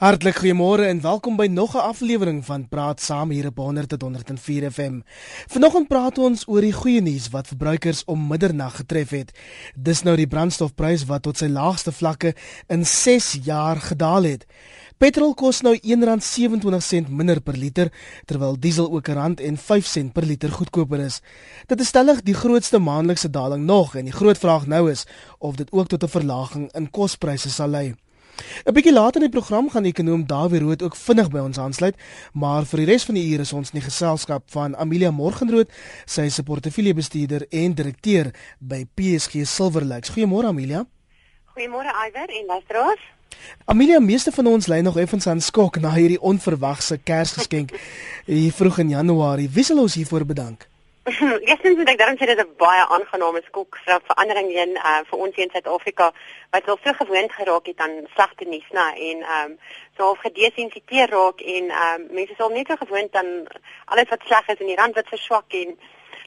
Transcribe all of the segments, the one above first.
Hartlik goeiemôre en welkom by nog 'n aflewering van Praat Saam hier op 100.104 FM. Vanoggend praat ons oor die goeie nuus wat verbruikers om middernag getref het. Dis nou die brandstofprys wat tot sy laagste vlakke in 6 jaar gedaal het. Petrol kos nou R1.27 minder per liter, terwyl diesel ook R1.05 per liter goedkoper is. Dit is stellig die grootste maandelikse daling nog en die groot vraag nou is of dit ook tot 'n verlaging in kospryse sal lei. 'n Bietjie later in die program gaan ekonom Dawie Rood ook vinnig by ons aansluit, maar vir die res van die uur is ons in die geselskap van Amelia Morgenrood, sy is 'n portefeuljebestuurder en direkteur by PSG Silverlakes. Goeiemôre Amelia. Goeiemôre Iwer en luisteraars. Amelia, meeste van ons lê nog effens aan skok na hierdie onverwagse Kersgeskenk hier vroeg in Januarie. Wie sal ons hiervoor bedank? Eerstens moet ek daarom sê dit is 'n baie aangename skok vir verandering in uh, vir ons in Suid-Afrika wat al so gewoond geraak het aan slegte nuus na en ehm um, so half gedesensiteer raak en ehm um, mense is al net so gewoond aan alles wat sleg is en die rand wat verswak en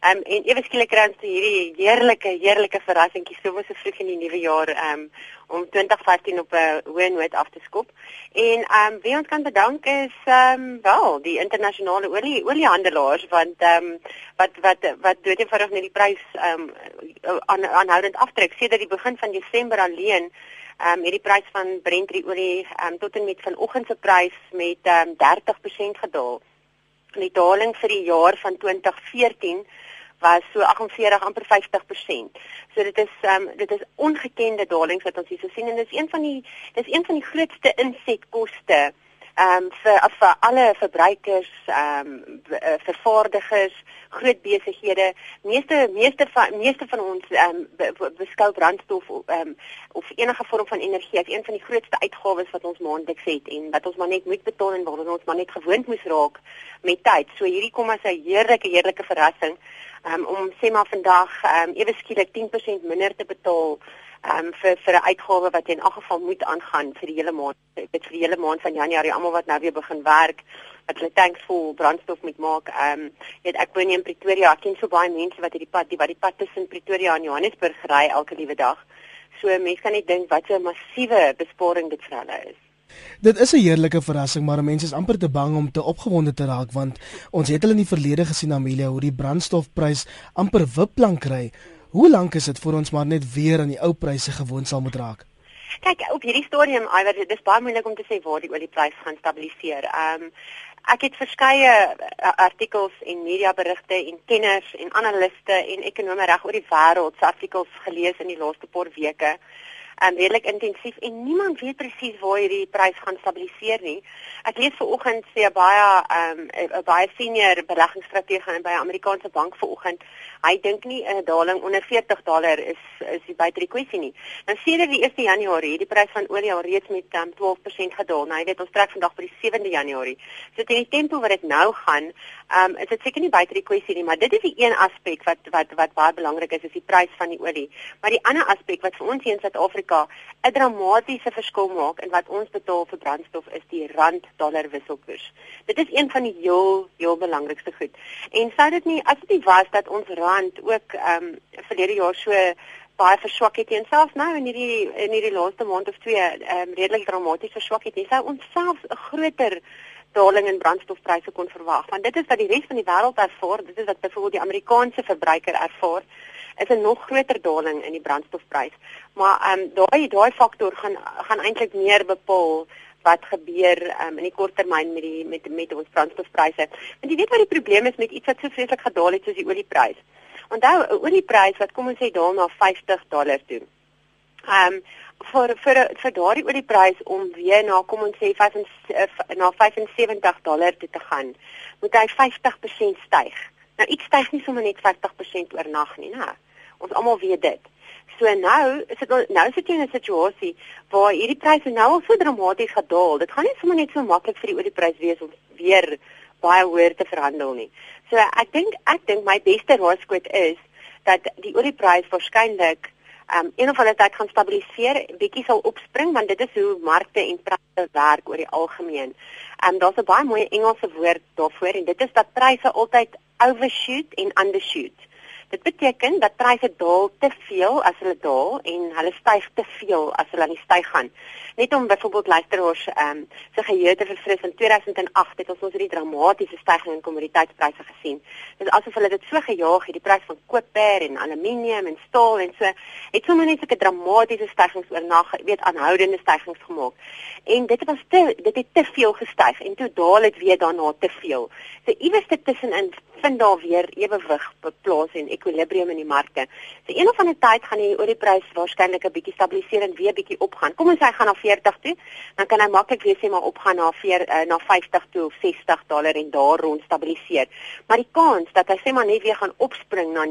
ehm um, en ewe skielik kry ons hierdie heerlike heerlike verrassingkie so so vroeg in die nuwe jaar ehm um, om 2015 op 'n hoë noot af te skop. En ehm um, wie ons kan bedank is ehm um, wel die internasionale olie oliehandelaars want ehm um, wat wat wat dood eenvoudig net die prys ehm um, aan aanhoudend aftrek sedert die begin van Desember alleen ehm um, hierdie prys van Brent olie ehm um, tot en met vanoggend se prys met ehm um, 30% gedaal. Die daling vir die jaar van 2014 was so 48 amper 50%. So dit is um, dit is ongekende dalings wat ons hier so sien en dit is een van die dis een van die grootste insetkoste ehm um, vir vir alle verbruikers, ehm um, vervaardigers, groot besighede. Meeste meeste van meeste van ons ehm um, beskou brandstof ehm um, of enige vorm van energie as een van die grootste uitgawes wat ons maandeliks het en wat ons maar net moet betaal en waaraan ons maar net gewoond moes raak met tyd. So hierdie kom as 'n heerlike heerlike verrassing um, om sê maar vandag um, ewe skielik 10% minder te betaal um, vir vir 'n uitgawe wat in elk geval moet aangaan vir die hele maand dit vir die hele maand van Januarie almal wat nou weer begin werk wat hulle tanks vol brandstof moet maak. Ehm um, weet ek woon in Pretoria. Ek ken so baie mense wat hierdie pad die wat die pad tussen Pretoria en Johannesburg ry elke liewe dag. So mense kan net dink wat 'n massiewe besparing dit vir hulle is. Dit is 'n heerlike verrassing, maar mense is amper te bang om te opgewonde te raak want ons het hulle in die verlede gesien Amelia hoe die brandstofprys amper wipplank ry. Hoe lank is dit voor ons maar net weer aan die ou pryse gewoond sal moet raak? Kyk, op hierdie stadium, iwer dit is baie moeilik om te sê waar die oliepryse gaan stabiliseer. Ehm um, ek het verskeie uh, artikels en mediaberigte en kenners en analiste en ekonome reg oor die wêreld se artikels gelees in die laaste paar weke um, redelik intensief en niemand weet presies waar hierdie prys gaan stabiliseer nie. Ek lees vanoggend sê baie um, 'n baie senior beleggingsstratege by 'n Amerikaanse bank vanoggend, hy dink nie 'n daling onder 40 dollar is is die buite die kwessie nie. Sê hulle die 1 Januarie het die prys van olie al reeds met um, 12% gedaal. Nou dit ons trek vandag vir die 7de Januarie. So teen die tempo wat dit nou gaan, um, is dit seker nie buite die kwessie nie, maar dit is die een aspek wat wat wat baie belangrik is, is die prys van die olie. Maar die ander aspek wat vir ons hier in Suid-Afrika 'n dramatiese verskil maak in wat ons betaal vir brandstof is die rand-dollar wisselkoers. Dit is een van die heel heel belangrikste goed. En sou dit nie as dit nie was dat ons rand ook ehm um, verlede jaar so baie verswak het en selfs nou in hierdie in hierdie laaste maand of twee ehm um, redelik dramaties verswak het, sou ons selfs 'n groter daling in brandstofpryse kon verwag. Want dit is wat die res van die wêreld ervaar, dit is wat byvoorbeeld die Amerikaanse verbruiker ervaar is 'n nog groter daling in die brandstofprys. Maar ehm um, daai daai faktor gaan gaan eintlik meer bepaal wat gebeur um, in die kort termyn met die met met ons brandstofpryse. Want jy weet wat die probleem is met iets wat so vreeslik gedaal het soos die olieprys. Onthou, 'n olieprys wat kom ons sê daal na 50 dollar toe. Ehm um, vir vir vir daardie olieprys om weer na kom ons sê 5 eh, na 75 dollar toe te gaan, moet hy 50% styg. Nou iets styg nie sommer net 50% oornag nie, né? Ons almal weet dit. So nou is dit nou sit jy in 'n situasie waar hierdie pryse nou al so dramaties gedaal. Dit gaan nie sommer net so maklik vir die olieprys wees om weer baie hoër te verhandel nie. So ek dink ek dink my beste raadskoot is dat die olieprys waarskynlik um, een of ander tyd gaan stabiliseer, bietjie sal opspring want dit is hoe markte en pryse werk oor die algemeen. En um, daar's 'n baie mooi Engelse woord daarvoor en dit is dat pryse altyd overshoot en undershoot. Dit beteken dat pryse daal te veel as hulle daal en hulle styg te veel as hulle aan die styg gaan. Net om byvoorbeeld luisteraars ehm um, se geheue te verfris in 2008 het ons ons hierdie dramatiese stygings in kommoditeitspryse gesien. Dit asof hulle dit so gejaag het, die prys van koper en aluminium en staal en so het sommer net sulke dramatiese stygings oornag, weet aanhoudende stygings gemaak. En dit was te dit het te veel gestyg en toe daal dit weer daarna te veel. So iewers tussenin vind daar weer ewewig beplaas en ekwilibrium in die markte. So een of ander tyd gaan die olieprys waarskynlik 'n bietjie stabiliseer en weer bietjie opgaan. Kom ons sê hy gaan na 40 toe, dan kan hy maklik weer sê maar opgaan na 4 uh, na 50 toe of 60 dollar en daar rond stabiliseer. Maar die kans dat hy sê maar net weer gaan opspring na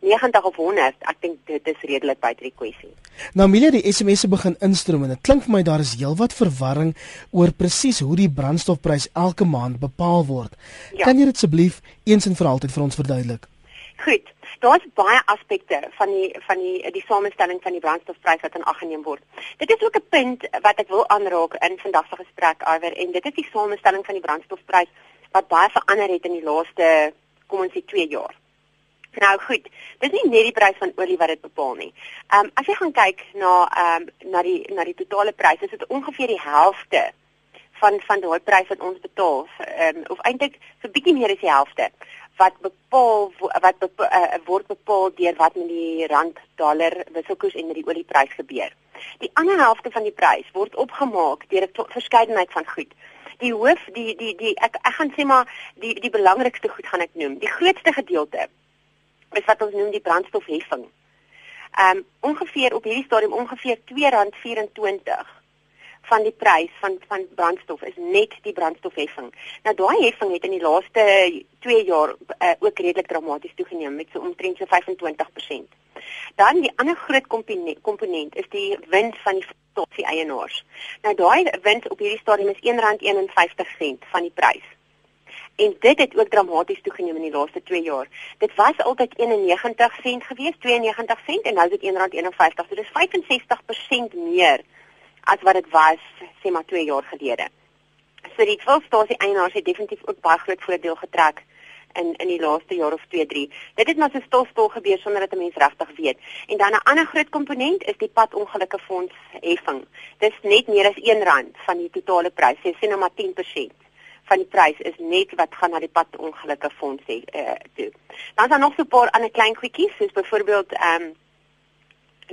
90 of 100, ek dink dit is redelik buite die kwessie. Nou Milie, die SMS'e begin instroom en dit klink vir my daar is heelwat verwarring oor presies hoe die brandstofprys elke maand bepaal word. Ja. Kan jy dit asseblief eens en vir altyd vir ons verduidelik? Goed. Daar's baie aspekte van die van die die samestelling van die brandstofprys wat in ag geneem word. Dit is ook 'n punt wat ek wil aanraak in vandag se gesprek oor en dit is die samestelling van die brandstofprys wat baie verander het in die laaste kom ons sê 2 jaar. Nou goed, dis nie net die prys van olie wat dit bepaal nie. Ehm um, as jy gaan kyk na ehm um, na die na die totale prys, is dit ongeveer die helfte van van daai prys wat ons betaal. Ehm um, of eintlik so bietjie meer as die helfte wat bepaal wat bepaal, uh, eh, word bepaal deur wat met die rand dollar wisselkoers en met die olieprys gebeur. Die ander helfte van die prys word opgemaak deur 'n verskeidenheid van goed. Die hoof die die die ek ek gaan sê maar die die belangrikste goed gaan ek noem. Die grootste gedeelte is wat ons noem die brandstofheffing. Ehm um, ongeveer op hierdie stadium ongeveer R2.24 van die prys van van brandstof is net die brandstofheffing. Nou daai heffing het in die laaste 2 jaar uh, ook redelik dramaties toegeneem met so omtrent so 25%. Dan die ander groot komponent, komponent is die wins van die stasie eienaars. Nou daai wins op hierdie stadium is R1.51 van die prys. En dit het ook dramaties toegeneem in die laaste 2 jaar. Dit was altyd 91 sent gewees, 92 sent en nou is dit R1.51. So dis 65% meer as wat dit was sê maar 2 jaar gelede. So die volstasie eienaars het definitief ook baie groot voordeel getrek in in die laaste jaar of 2 3. Dit het maar so stil stil gebeur sonder dat 'n mens regtig weet. En dan 'n ander groot komponent is die padongelukke fonds heffing. Dis net meer as R1 van die totale prys. Jy sien nou maar 10% van die prys is net wat gaan na die padongelukke fonds hê uh, toe. Dan is daar nog so 'n paar ander klein goedjies soos byvoorbeeld ehm um,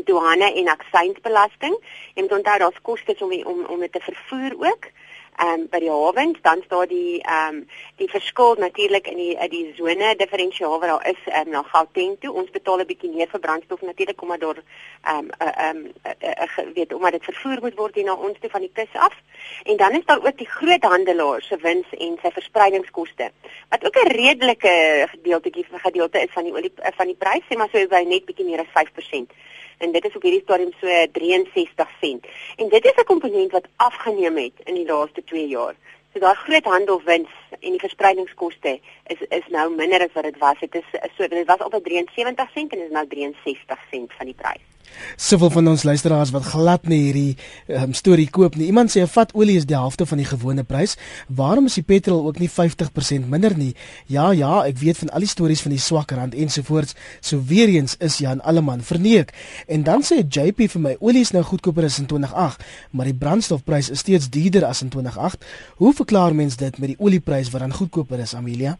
douane en aksiesbelasting. Jy moet onthou daar's kostes om om om dit te vervoer ook. Ehm um, by die hawens dan staan die ehm um, die verskil natuurlik in die in die sone diferensiaal wat daar is um, na Gauteng toe. Ons betaal 'n bietjie meer vir brandstof natuurlik omdat daar ehm ehm weet omdat dit vervoer moet word hier na ons toe van die kus af. En dan is daar ook die groot handelaar se wins en sy verspreidingskoste wat ook 'n redelike gedeeltetjie gedeelte is van die olie van die prys, sê maar so by net bietjie meer as 5% en dit is op hierdie stadium so 63 sent. En dit is 'n komponent wat afgeneem het in die laaste 2 jaar. So daai groot handelwins en die verspreidingskoste is is nou minder as wat dit was. Dit is so dit was altyd 73 sent en is nou 63 sent van die prys. Soveel van ons luisteraars wat glad nie hierdie um, storie koop nie. Iemand sê 'n vat olie is die helfte van die gewone prys. Waarom is die petrol ook nie 50% minder nie? Ja, ja, ek weet van al die stories van die swak rand ensovoorts. So weer eens is Jan Alleman verneek. En dan sê JP vir my olie is nou goedkoper as in 2008, maar die brandstofprys is steeds duurder as in 2008. Hoe verklaar mens dit met die olieprys wat dan goedkoper is, Amelia?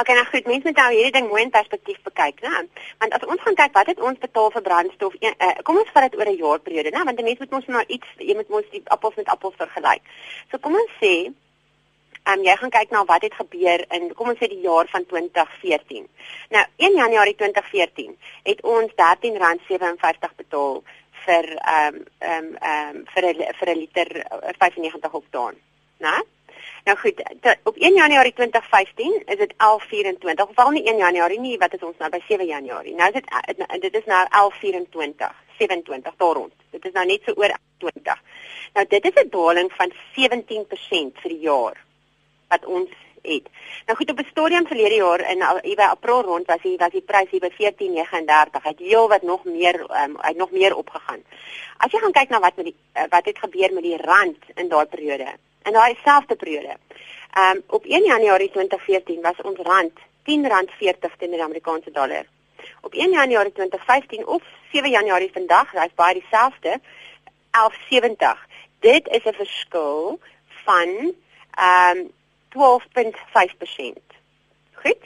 Okay, nou goed, mense moet nou hierdie ding mooi in perspektief bekyk, né? Want as ons gaan kyk wat het ons betaal vir brandstof, uh, kom ons vat dit oor 'n jaarperiode, né? Want die mense moet mos nou iets, jy moet mos die appels met appels vergelyk. So kom ons sê, ehm um, jy gaan kyk na wat het gebeur in kom ons sê die jaar van 2014. Nou, 1 Januarie 2014 het ons R13.57 betaal vir ehm um, ehm um, ehm um, vir 'n vir 'n liter 95 eh, oktaan, né? Nou goed, te, op 1 Januarie 2015 is dit 1124. Of al nie 1 Januarie nie, wat is ons nou by 7 Januarie? Nou is dit eh, dit is nou 1124, 27 daar rond. Dit is nou net so oor 20. Nou dit is 'n daling van 17% vir die jaar wat ons het. Nou goed, op 'n stadium verlede jaar in hier by April rond was hier was die prys hier by 14.39. Het heel wat nog meer um, het nog meer opgegaan. As jy gaan kyk na wat met die uh, wat het gebeur met die rand in daai periode in daai selfde periode. Ehm um, op 1 Januarie 2014 was ons rand R10.40 teen die Amerikaanse dollar. Op 1 Januarie 2015 of 7 Januarie vandag, hy's baie dieselfde, 11.70. Dit is 'n verskil van ehm um, 12.5%. Goed?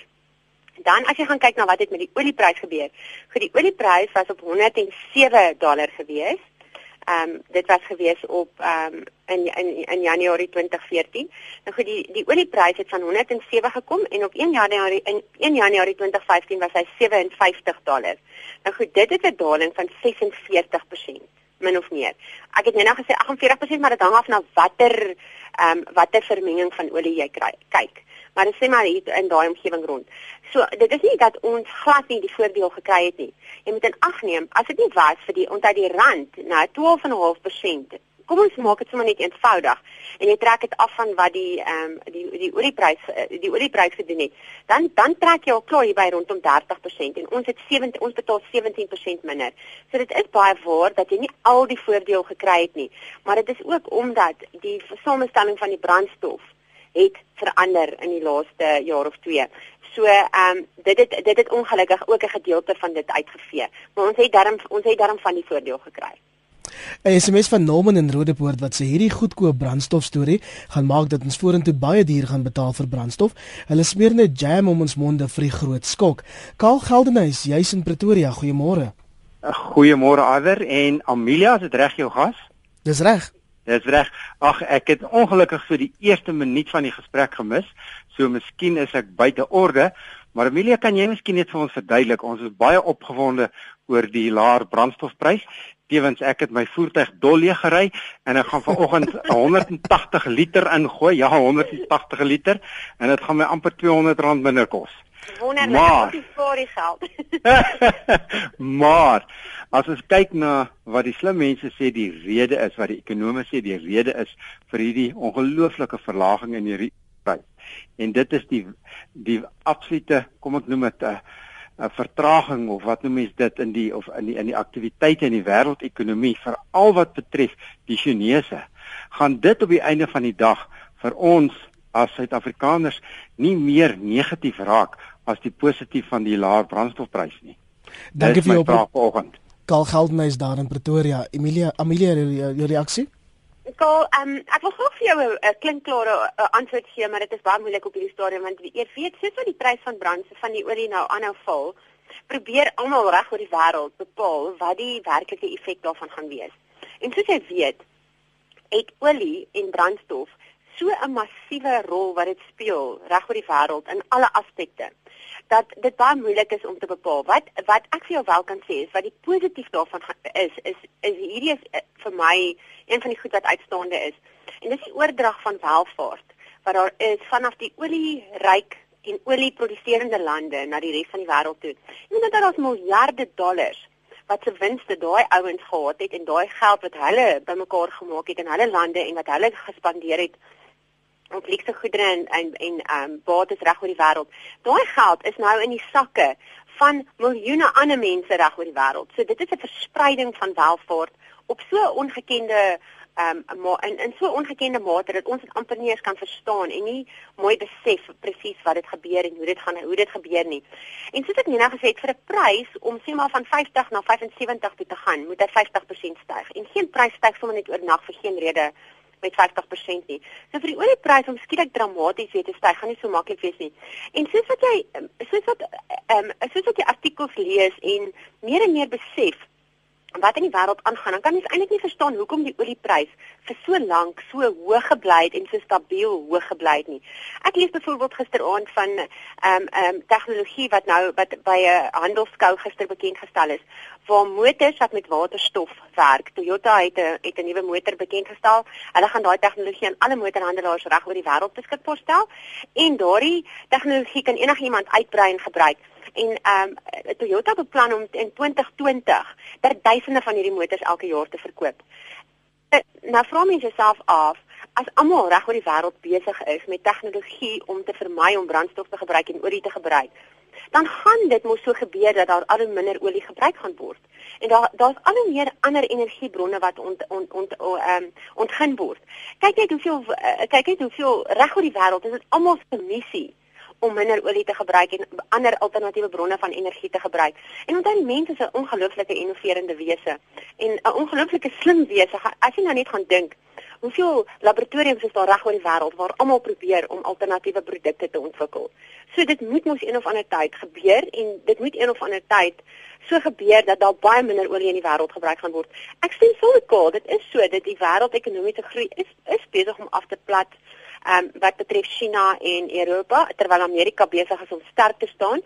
Dan as jy gaan kyk na wat het met die oliepryse gebeur. Goed, die oliepryse was op 107 dollar gewees. Ehm um, dit was gewees op ehm um, in, in in Januarie 2014. Nou goed, die die oliepryse het van 107 gekom en op 1 Januarie in 1 Januarie 2015 was hy 57 dollar. Nou goed, dit is 'n daling van 46% min of meer. Ek het net nou gesê 48%, maar dit hang af na watter ehm um, watter vermenging van olie jy kry. Kyk, maar dit sê maar hier in daai omgewing rond. So dit is nie dat ons glad nie die voordeel gekry het nie. Jy moet in ag neem as dit nie was vir die onthou die rand na 12.5%. Kom ons maak dit sommer net eenvoudig en jy trek dit af van wat die ehm um, die die oliepryse die oliepryse gedoen het. Dan dan trek jy al klaar hier by rondom 30% en ons het 7 ons betaal 17% minder. So dit is baie waar dat jy nie al die voordeel gekry het nie, maar dit is ook omdat die samestelling van die brandstof het verander in die laaste jaar of twee. So ehm um, dit het dit het ongelukkig ook 'n gedeelte van dit uitgevee. Maar ons het darm ons het darm van die voordeel gekry. 'n SMS van Norman in Rodepoort wat sê hierdie goedkoop brandstof storie gaan maak dat ons vorentoe baie duur gaan betaal vir brandstof. Hulle smeer net jam om ons monde vir die groot skok. Kaal Geldenhuys, jy's in Pretoria. Goeiemôre. Goeiemôre Aver en Amelia, is dit reg jou gas? Dis reg. Dis reg. Ag, ek het ongelukkig so die eerste minuut van die gesprek gemis. So miskien is ek buite orde, maar Amelia, kan jy miskien net vir ons verduidelik? Ons is baie opgewonde oor die laer brandstofprys. Tevens ek het my voertuig dolle gery en ek gaan vanoggend 180 liter ingooi. Ja, 180 liter en dit gaan my amper 200 rand minder kos. Wonderlik, maar, die geld. maar as ons kyk na wat die slim mense sê die rede is, wat die ekonome sê die rede is vir hierdie ongelooflike verlaging in die prys. En dit is die die absolute, kom ek noem dit 'n uh, 'n vertraging of wat noem mens dit in die of in die in die aktiwiteite in die wêreldekonomie veral wat betref die Chinese gaan dit op die einde van die dag vir ons as Suid-Afrikaners nie meer negatief raak as die positief van die laer brandstofprys nie. Dankie vir jou oggend. Karl Geldenhuys daar in Pretoria. Emilia, Amelia, jou reaksie? Karl, um, ek wil graag vir jou 'n klinkklare antwoord gee, maar dit is baie moeilik op hierdie stadium want jy weet soos wat die prys van brandstof van die olie nou aanhou val, probeer almal reg oor die wêreld bepaal wat die werklike effek daarvan gaan wees. En soos jy weet, het olie en brandstof so 'n massiewe rol wat dit speel reg oor die wêreld in alle aspekte dat dit baie moeilik is om te bepaal wat wat ek vir jou wel kan sê is wat die positief daarvan is is is hierdie is eh, vir my een van die goed wat uitstaande is en dis die oordrag van welvaart wat daar is vanaf die olieryk en olieproduserende lande na die res van die wêreld toe. Jy weet dat daar miljarde dollars wat se winste daai ouens gehad het en daai geld wat hulle bymekaar gemaak het in hulle lande en wat hulle gespandeer het op luxe goedere en en en ehm um, bates reg oor die wêreld. Daai geld is nou in die sakke van miljoene ander mense reg oor die wêreld. So dit is 'n verspreiding van welvaart op so 'n ongekende ehm um, maar in in so 'n ongekende mate dat ons dit amper nie eens kan verstaan en nie mooi besef presies wat dit gebeur en hoe dit gaan hoe dit gebeur nie. En soos ek nou gesê het vir 'n prys om sê maar van 50 na 75 toe te gaan, moet hy 50% styg. En geen prys styg sommer net oornag vir geen rede met 50% nie. So vir die oliepryse om skielik dramaties weer te styg, gaan nie so maklik wees nie. En soos wat jy soos wat ehm um, soos wat jy artikels lees en meer en meer besef wat in die wêreld aangaan, dan kan jy eintlik nie verstaan hoekom die olieprys vir so lank so hoog gebly het en so stabiel hoog gebly het nie. Ek lees byvoorbeeld gisteraand van ehm um, ehm um, tegnologie wat nou wat by 'n handelskou gister bekend gestel is waar motors wat met waterstof werk. Toyota het 'n het 'n nuwe motor bekend gestel. Hulle gaan daai tegnologie aan alle motorhandelaars reg oor die wêreld beskikbaar stel en daardie tegnologie kan enigiemand uitbrei en gebruik en ehm um, Toyota beplan om in 2020 ter duisende van hierdie motors elke jaar te verkoop. Eh, nou vra mens jouself af as almal reg oor die wêreld besig is met tegnologie om te vermy om brandstof te gebruik en olie te gebruik, dan gaan dit mos so gebeur dat daar al hoe minder olie gebruik gaan word. En daar daar's al hoe meer ander energiebronne wat ont ont ont ehm um, ontgin word. Kyk net hoeveel uh, kyk net hoeveel reg oor die wêreld is dit almal se missie om minder olie te gebruik en ander alternatiewe bronne van energie te gebruik. En onthou die mense is 'n ongelooflike innoverende wese en 'n ongelooflike slim wese. As jy nou net gaan dink, hoeveel laboratoriums is daar reg oor die wêreld waar almal probeer om alternatiewe produkte te ontwikkel. So dit moet mos een of ander tyd gebeur en dit moet een of ander tyd so gebeur dat daar baie minder olie in die wêreld gebruik gaan word. Ek stem saam met Karl, dit is so dat die wêreldekonomiese groei is is besig om af te plat um, wat betref China en Europa terwyl Amerika besig is om sterk te staan.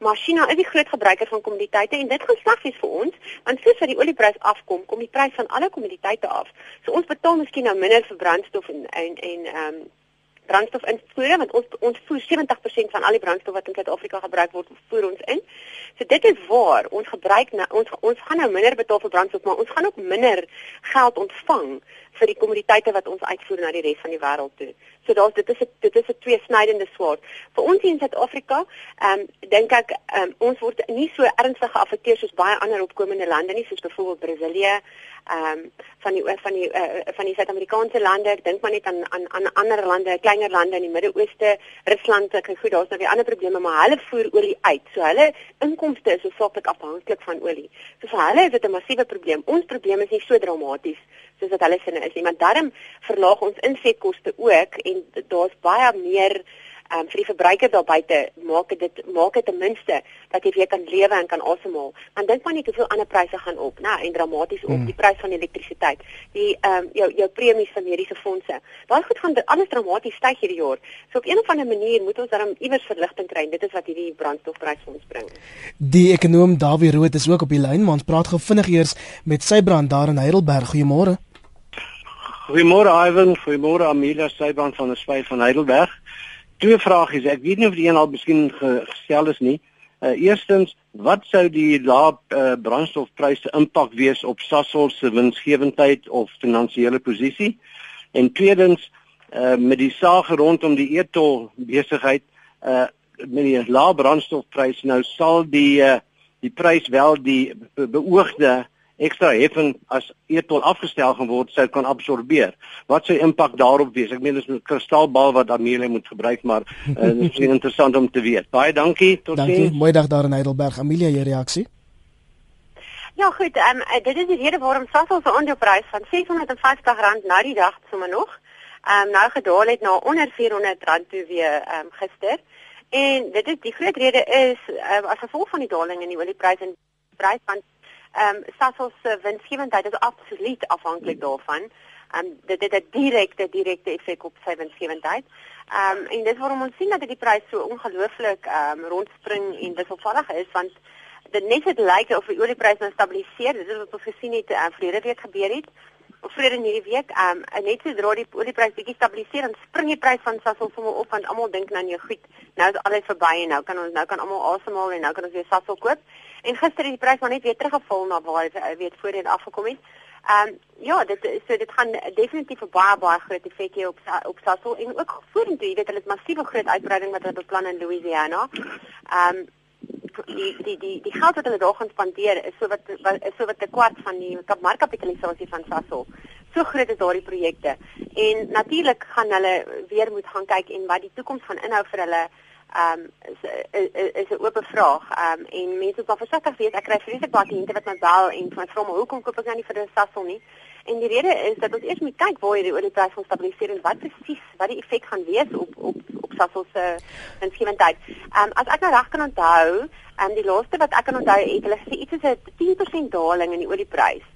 Maar China is die groot gebruiker van kommoditeite en dit gaan sleg wees vir ons want soos wat die olieprys afkom, kom die prys van alle kommoditeite af. So ons betaal miskien nou minder vir brandstof en en en ehm um, brandstof invoer want ons ons voer 70% van al die brandstof wat in Suid-Afrika gebruik word voer ons in. So dit is waar ons gebruik nou ons ons gaan nou minder betaal vir brandstof maar ons gaan ook minder geld ontvang vir die kommoditeite wat ons uitvoer na die res van die wêreld toe. So daar's dit is 'n dit is 'n tweesnydende swaard. Vir ons in Suid-Afrika, ehm um, dink ek ehm um, ons word nie so ernstig geaffekteer soos baie ander opkomende lande nie, soos byvoorbeeld Brasilië, ehm um, van die van die uh, van die Suid-Amerikaanse lande. Ek dink maar net aan aan aan ander lande, kleiner lande in die Midde-Ooste, Rusland, ek goed, daar's nou weer ander probleme, maar hulle voer olie uit. So hulle inkomste is hoofsaaklik afhanklik van olie. So vir hulle is dit 'n massiewe probleem. Ons probleem is nie so dramaties soos wat hulle sinne is nie, maar daarom verlaag ons insetkoste ook en daar's baie meer um, vir die verbruiker daar buite maak dit maak dit ten minste dat jy weer kan lewe en kan asemhaal. Want dink maar net hoeveel ander pryse gaan op, né, en dramaties op, hmm. die prys van elektrisiteit, die ehm um, jou jou premies van mediese fondse. Daai goed gaan alles dramaties styg hierdie jaar. So op 'n of ander manier moet ons dan iewers verligting kry. Dit is wat hierdie brandstofprys vir ons bring. Die ekonom Dawie Rood is ook op die lyn, maar ons praat gou vinnig eers met sy brand daar in Heidelberg. Goeiemôre. Goeiemôre Ivan, goeiemôre Amelia Sybrand van der Spy van Heidelberg. Twee vrae is, ek weet nie of die een al miskien gestel is nie. Uh eerstens, wat sou die lae uh, brandstofpryse impak wees op Sasol se winsgewendheid of finansiële posisie? En tweedens, uh met die saag rondom die etol besigheid, uh met die lae brandstofprys nou sal die uh die prys wel die beoogde ekstra heffing as etol afgestel gaan word sou kan absorbeer. Wat sou impak daarop wees? Ek meen dis 'n kristalbal wat Amelia moet gebruik, maar uh, dit is interessant om te weet. Baie dankie. Tot sien. Dankie. Mooi dag daar in Heidelberg. Amelia, jou reaksie? Ja, goed. Ehm um, dit is die rede waarom Sasol se aandeleprys van R650 nou die dag sommer nog ehm um, nou gedaal het na onder R400 toe weer ehm um, gister. En dit is die groot rede is um, as gevolg van die daling in die oliepryse en prys van Ehm um, Sasol se winsgewendheid is absoluut afhanklik daarvan. Ehm um, dit het 'n direkte direkte effek op sy winsgewendheid. Ehm um, en dis waarom ons sien dat die prys so ongelooflik ehm um, rondspring en wisselvallig is want dit net het lyk of die oliepryse nou stabiliseer. Dit is wat ons gesien het uh, vrede week gebeur het. Of vrede in hierdie week, ehm um, net sodra die oliepryse bietjie stabiliseer, dan spring die prys van Sasol sommer op want almal dink nou nee, goed, nou is alles verby en nou kan ons nou kan almal asemhaal en nou kan ons weer Sasol koop. En gister het die prys maar net weer teruggeval na waar hy weet voorheen afgekom het. Ehm um, ja, dit so dit gaan definitief 'n baie baie groot effek hê op op Sasol en ook vorentoe, jy weet hulle het massiewe groot uitbreiding wat hulle beplan in Louisiana. Ehm um, die die die die geld wat hulle daar gaan spandeer is so wat is so wat 'n kwart van die markkapitalisasie van Sasol. So groot is daardie projekte. En natuurlik gaan hulle weer moet gaan kyk en wat die toekoms gaan inhou vir hulle ehm um, is is 'n oop vraag. Ehm um, en mense moet wel versigtig wees. Ek kry vreeslik baie kliënte wat my bel en van vra maar hoekom koop ek nou nie vir 'n Sasol nie? En die rede is dat ons eers moet kyk waar hierdie olieprys gaan stabiliseer en wat presies wat die effek gaan wees op op op Sasol se winsgewendheid. Ehm um, as ek nou reg kan onthou, ehm um, die laaste wat ek kan onthou het hulle gesê iets soos 'n 10% daling in die olieprys.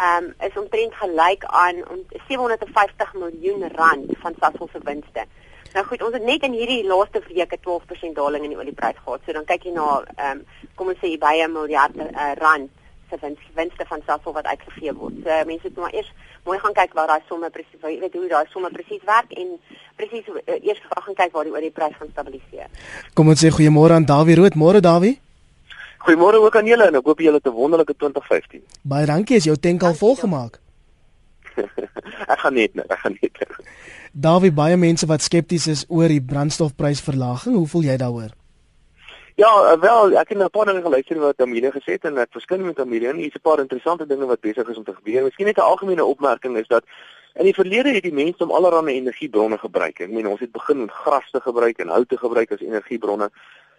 Ehm um, is omtrent gelyk aan om 750 miljoen rand van Sasol se winste. Nou goed, ons het net in hierdie laaste week 'n 12% daling in die olieprys gehad. So dan kyk jy na ehm um, kom ons sê by 'n miljard uh, rand se winste van Sasol wat uitgegee word. So mense moet maar eers mooi gaan kyk waar daai somme presies, jy weet hoe daai somme presies werk en presies uh, eers gaan kyk waar die olieprys gaan stabiliseer. Kom ons sê goeiemôre aan Dawie Rood. Môre Dawie. Goeiemôre ook aan julle en ek hoop julle het 'n wonderlike 2015. Baie dankie, is jou tank al volgemaak? ek gaan net, ek gaan net. Dawie baie mense wat skepties is oor die brandstofprysverlaging, hoe voel jy daaroor? Ja, eh, wel, ek het 'n paar dinge geluister wat Amelia gesê het en ek verskyn met Amelia en hier's 'n paar interessante dinge wat besig is om te gebeur. Miskien net 'n algemene opmerking is dat In die verlede het die mense om allerlei energiebronne gebruik. Ek meen ons het begin met gras te gebruik en hout te gebruik as energiebronne.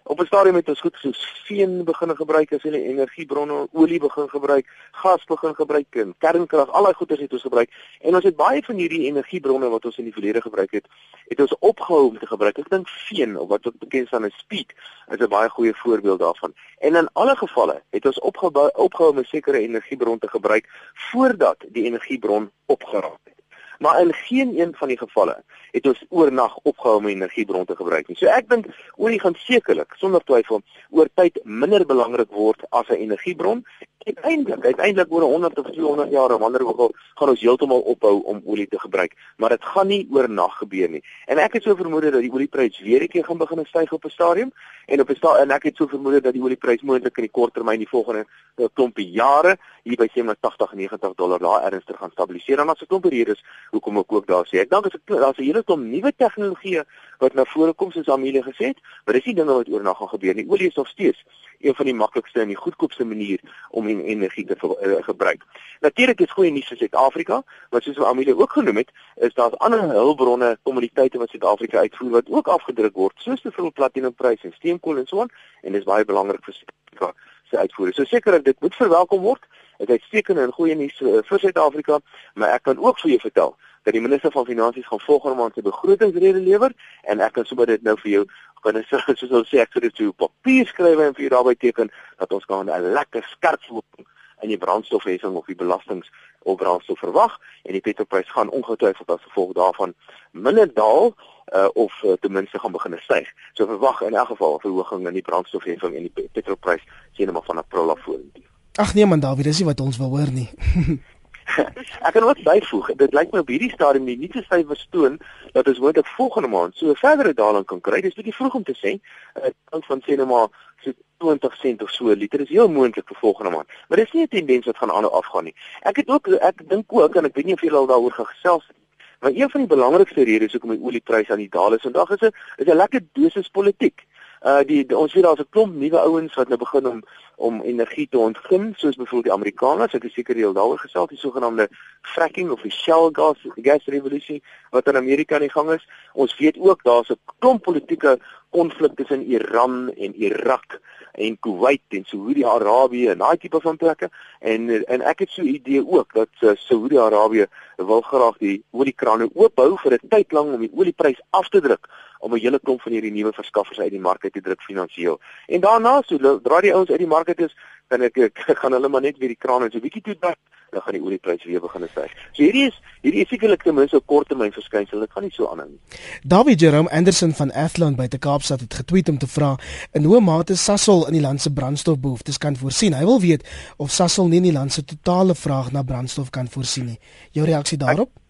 Op 'n stadium het ons goed soos veen begin gebruik as hulle energiebronne, olie begin gebruik, gas begin gebruik en kernkrag, al daai goeders het ons gebruik. En ons het baie van hierdie energiebronne wat ons in die verlede gebruik het, het ons opgehou om te gebruik. Ek dink veen of wat ook bekend staan as speed is 'n baie goeie voorbeeld daarvan. En in alle gevalle het ons opgehou opgehou om 'n sekere energiebron te gebruik voordat die energiebron opgeraak het. Maar in geen een van die gevalle het ons oornag opgehou om energiebron te gebruik nie. So ek dink olie gaan sekerlik sonder twyfel oor tyd minder belangrik word as 'n energiebron. Uiteindelik, uiteindelik oor 100 of 200 jaar wanneer ook al gaan ons heeltemal ophou om olie te gebruik, maar dit gaan nie oornag gebeur nie. En ek het so vermoed dat die olieprys weer keer gaan begin styg op 'n stadium en op 'n sta en ek het so vermoed dat die olieprys moontlik in die kort termyn die volgende eh, klompie jare hier by 87 90 dollar daar ernstig gaan stabiliseer. En as dit kom hier is hoekom ek ook daar sê. Ek dink daar's 'n hele klomp nuwe tegnologieë wat na vore kom soos Amelie gesê het, maar dis nie dinge wat oornag gaan gebeur nie. Olie is nog steeds een van die maklikste en die goedkoopste manier om en energie te uh, gebruik. Natuurlik is goeie nuus vir Suid-Afrika, maar soos Amelie ook genoem het, is daar ander hulpbronne, kommoditeite wat Suid-Afrika uitvoer wat ook afgedruk word, soos byvoorbeeld platinumpryse en steenkool en so aan, en dis baie belangrik vir Suid-Afrika se uitvoere. So seker dit moet verwelkom word. Dit is seker 'n goeie nuus uh, vir Suid-Afrika, maar ek kan ook vir jou vertel dat die minister van finansies gaan volgende maand sy begrotingsrede lewer en ek kan sommer dit nou vir jou binne so soos ons sê ek sou dit op papier skryf en vir jou daarby teken dat ons gaan 'n lekker skerp loop in die brandstofheffing of die belastings op brandstof verwag en die petrolprys gaan ongetwyfeld as gevolg daarvan minder daal uh, of uh, ten minste gaan begin styg. So verwag in elk geval 'n verhoging in die brandstofheffing en die petrolprys sien maar van April af vorentoe. Ag nee man, Dawie, dis nie wat ons wil hoor nie. ek kan ook byvoeg, dit lyk my op hierdie stadium die nuutste syfers toon dat ons moontlik volgende maand so 'n verdere daling kan kry. Dis bietjie vroeg om te sê. Dit uh, hang van sê net maar so 20 sent of so 'n liter is heel moontlik vir volgende maand. Maar dis nie 'n tendens wat gaan aanhou afgaan nie. Ek het ook ek dink ook en ek weet nie of julle al daaroor gesels het Maar een van die belangrikste redes hoekom die oliepryse aan die daal is vandag is 'n is 'n lekker dosis politiek. Uh die, die ons weet daar's 'n klomp nuwe ouens wat nou begin om om energie te ontgin soos byvoorbeeld die Amerikaners, ek is seker jy al daaroor gesels, die sogenaamde fracking of die shale gas gas revolusie wat in Amerika aan die gang is. Ons weet ook daar's 'n klomp politieke konflik tussen Iran en Irak en Kuwait en Saudi-Arabië en daai tipe van plekke en en ek het so 'n idee ook dat uh, Saudi-Arabië wil graag die oliekrane oophou vir 'n tyd lank om die olieprys af te druk om 'n hele klomp van hierdie nuwe verskaffers uit die mark uit te druk finansiëel. En daarna so dra die ouens uit die mark uit is dan ek, ek gaan hulle maar net weer die krane so bietjie toe druk dan gaan die oliepryse weer begin styg. So hierdie is hierdie is sekerlik ten minste 'n korttermyn verskynsel. Dit gaan nie so aanhou nie. David Jerome Anderson van Athlone by te Kaapstad het getweet om te vra in hoe mate Sasol in die land se brandstofbehoeftes kan voorsien. Hy wil weet of Sasol nie in die land se totale vraag na brandstof kan voorsien nie. Jou reaksie daarop? Ek,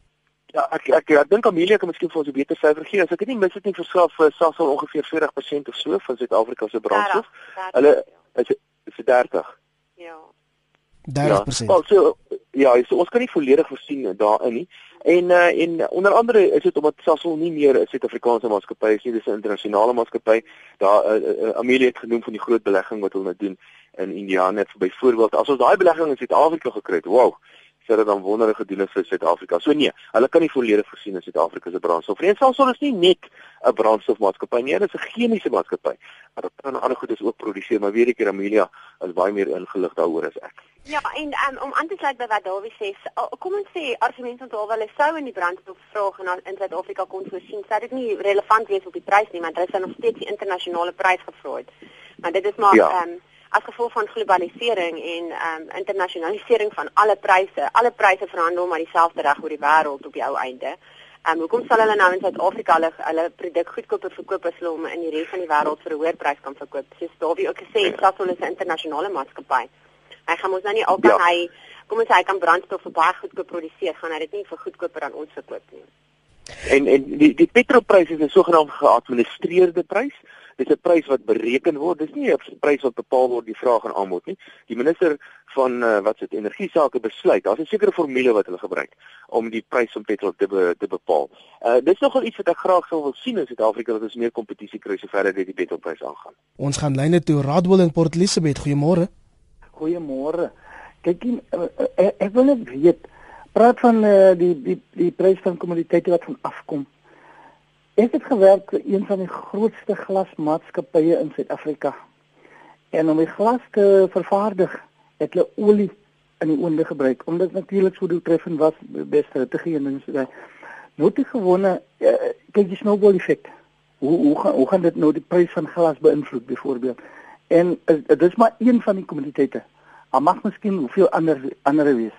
Ja, ek ek, ek, ek dink Amelia kan miskien vir ons 'n beter syfer gee. As ek dit nie mis het nie, verskaf vir Sasol ongeveer 40% of so van Suid-Afrika se brandstof. Hulle is is 30. Ja. 30%. Ja, so ja, so ons kan nie volledig voorsien daarin nie. En uh, en onder andere is dit omdat Sasol nie meer 'n Suid-Afrikaanse maatskappy is nie, dis 'n internasionale maatskappy. Daar uh, uh, Amelia het genoem van die groot belegging wat hulle nou doen in India net byvoorbeeld. As ons daai belegging in Suid-Afrika gekry het, wow dit dan wonderlike gedoen vir Suid-Afrika. So nee, hulle kan nie volledig voorsien in Suid-Afrika se brandstof. En Sasol is nie net 'n brandstofmaatskappy nie, dit is 'n chemiese maatskappy. Maar dit kan ander goedes ook produseer, maar weer eker Amelia is baie meer ingelig daaroor as ek. Ja, en um, om aan te sluit by wat Dawie sê, kom ons sê argument onthou wel sou in die brandstofvraag in, in Suid-Afrika kon voorsien, sou dit nie relevant wees op die prys nie, want hulle sou nog steeds die internasionale prys gevra het. Maar dit is maar ehm ja. um, as gevolg van globalisering en ehm um, internasionalisering van alle pryse. Alle pryse verhandel maar dieselfde reg oor die wêreld op die ou einde. Ehm um, hoekom sal hulle nou in Suid-Afrika hulle hulle produk goedkoper verkoop as hulle hom in die res van die wêreld vir 'n hoër prys kan verkoop? Soos Davie ook gesê het, Sasol is 'n internasionale maatskappy. Hy gaan mos nou nie altyd ja. hy kom ons sê hy kan brandstof vir baie goedkoop produseer, gaan hy dit nie vir goedkoper aan ons verkoop nie. En en die die petrolprys is 'n sogenaamde geadministreerde prys. Dit is 'n prys wat bereken word. Dis nie 'n prys wat bepaal word die vraag en aanbod nie. Die minister van uh, wat se energie sake besluit. Daar's 'n sekere formule wat hulle gebruik om die prys van petrol te be, te bepaal. Uh dis nogal iets wat ek graag sou wil sien in Suid-Afrika dat ons meer kompetisie kry sover dit die petrolprys aangaan. Ons gaan lyne toe Radwil in Port Elizabeth. Goeiemôre. Goeiemôre. Kyk, ek, ek, ek wil net weet praat van uh, die die die prys van kommoditeite wat van afkom. Ek het gewerk vir een van die grootste glasmaatskappye in Suid-Afrika. En om die glas te vervaardig, het hulle olie in die oonde gebruik omdat natuurlik so doeltreffend was beste te gee en so. Nou te gewone uh, kyk jy snowball effek. Hoe hoe gaan hoe gaan dit nou die prys van glas beïnvloed byvoorbeeld? En uh, dit is maar een van die kommoditeite. Maar mag miskien hoeveel ander ander wees.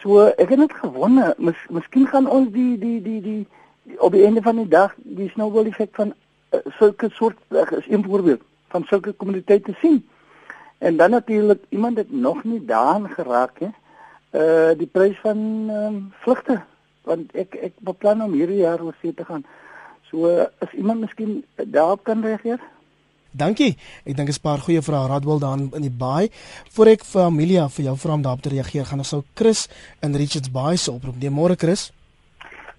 So ek het net gewonne, mis, miskien gaan ons die die die die, die op die einde van die dag die snowball effek van uh, sulke soort uh, is een voorbeeld van sulke kommoditeite sien. En dan natuurlik iemand het nog nie daaraan geraak hè. Uh die prys van ehm um, vlugte want ek ek beplan om hierdie jaar oor see te gaan. So as iemand miskien daarop kan reageer. Dankie. Ek dink 'n paar goeie vrae Radwel daar in die baai. Voor ek vir Amelia vir jou vra om daarop te reageer, gaan ons sou Chris in Richards Bay se oproep. Goeiemôre Chris.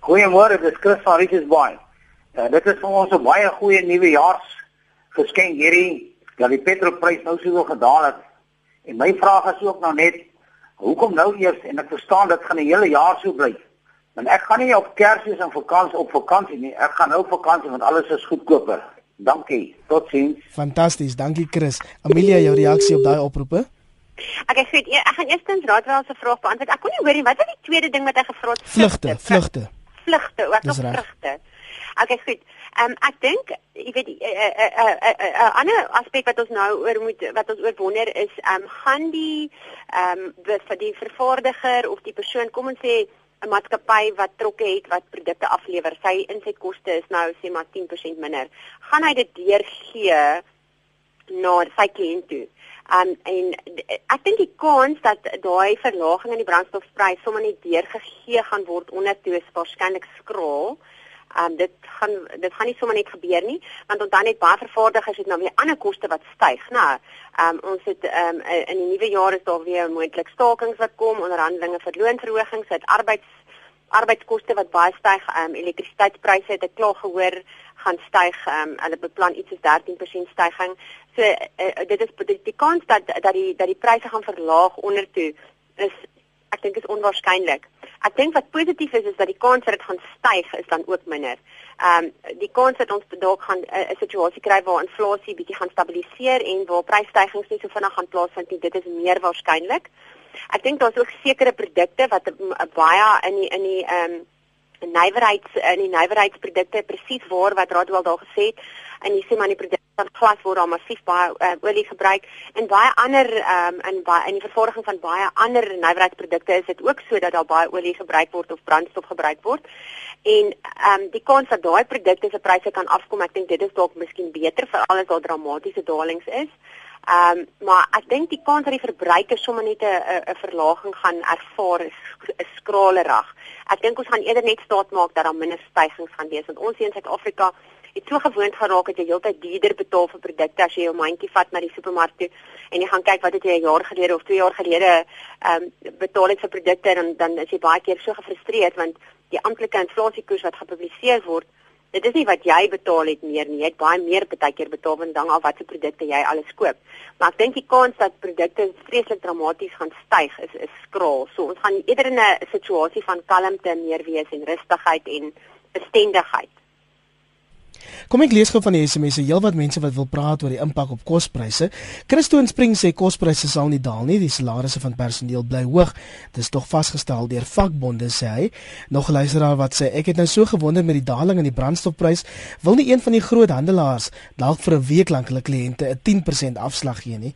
Goeiemôre, dis Chris van Richards Bay. Uh, dit is vir ons 'n baie goeie nuwe jaars geskenk hierdie dat die petrolprys nou so gedaal het. En my vraag is ook nou net hoekom nou eers en ek verstaan dit gaan 'n hele jaar so bly. Want ek gaan nie op Kersfees en vakansie op vakansie nie. Ek gaan nou op vakansie want alles is goedkoper. Dankie. Totsiens. Fantasties. Dankie Chris. Amelia, jou reaksie op daai oproepe? Ek ek weet ek gaan eerstens Raadwel se vraag beantwoord. Ek kon nie hoor nie. Wat is die tweede ding wat hy gevra het? Vlugte, vlugte. Vlugte, ook nog vlugte. Okay, goed. Ehm um, ek dink jy weet 'n uh, uh, uh, uh, uh, ander aspek wat ons nou oor moet wat ons oor wonder is ehm um, gaan die ehm um, vir die vervaardiger of die persoon kom ons sê 'n maatskappy wat trokke het wat produkte aflewer, sy insetkoste is nou sê maar 10% minder. Gaan hy dit deurgee na sy kliënt toe? Um en ek dink die kans dat daai verlaging in die brandstofprys sommer net deurgegee gaan word onder toe is waarskynlik skraal. Um dit gaan dit gaan nie sommer net gebeur nie, want dan net baie vervaardigers het nou weer ander koste wat styg. Nou, um ons het um in die nuwe jaar is daar weer moontlik stakings wat kom, onderhandelinge vir loonverhogings, uit arbeids arbeidskoste wat baie styg, um elektrisiteitspryse het ek klaar gehoor gaan styg. Um hulle beplan iets soos 13% stygings. So uh, dit is die, die kans dat dat die dat die pryse gaan verlaag onder toe is ek dink is onwaarskynlik. Ek dink wat positief is is dat die kans dat dit gaan styg is dan ook minder. Ehm um, die kans dat ons dalk gaan eh, 'n uh, situasie kry waar inflasie bietjie gaan stabiliseer en waar prysstygings nie so vinnig gaan plaasvind nie, dit is meer waarskynlik. Ek dink daar's ook sekere produkte wat baie in die in die ehm um, nywerheids in die nywerheidsprodukte presies waar wat Radwel daar gesê het. En jy sê maar die produkte van glas word daar massief baie uh, olie gebruik. En baie ander um, in baie in die vervaardiging van baie ander nywerheidsprodukte is dit ook so dat daar baie olie gebruik word of brandstof gebruik word. En ehm um, die kans dat daai produkte se pryse kan afkom ek dink dit is dalk miskien beter veral as daar dramatiese dalings is Ehm um, maar ek dink die kans dat die verbruiker sommer net 'n 'n verlaging gaan ervaar is, is skralerig. Ek dink ons gaan eerder net staat maak dat daar minder stygings gaan wees want ons hier in Suid-Afrika het so gewoond geraak dat jy heeltyd duurder betaal vir produkte as jy jou mandjie vat na die supermark toe en jy gaan kyk wat het jy 'n jaar gelede of 2 jaar gelede ehm um, betaal het vir produkte en dan is jy baie keer so gefrustreerd want die amptelike inflasiekoers wat gepubliseer word Dit is nie wat jy betaal het meer nie. Jy het baie meer baie keer betaal want dan al wat se produkte jy alles koop. Maar ek dink die kans dat produkte vreeslik dramaties gaan styg is is skraal. So ons gaan eerder in 'n situasie van kalmte meer wees en rustigheid en bestendigheid. Kom ek lees gou van die SMS'e. Heelwat mense wat wil praat oor die impak op kospryse. Christo in Spring sê kospryse sal nie daal nie. Die salarisse van personeel bly hoog. Dit is tog vasgestel deur vakbonde sê hy. Nog luisteraar wat sê ek het nou so gewonder met die daling in die brandstofprys, wil nie een van die groot handelaars dalk vir 'n week lank hulle kliënte 'n 10% afslag gee nie.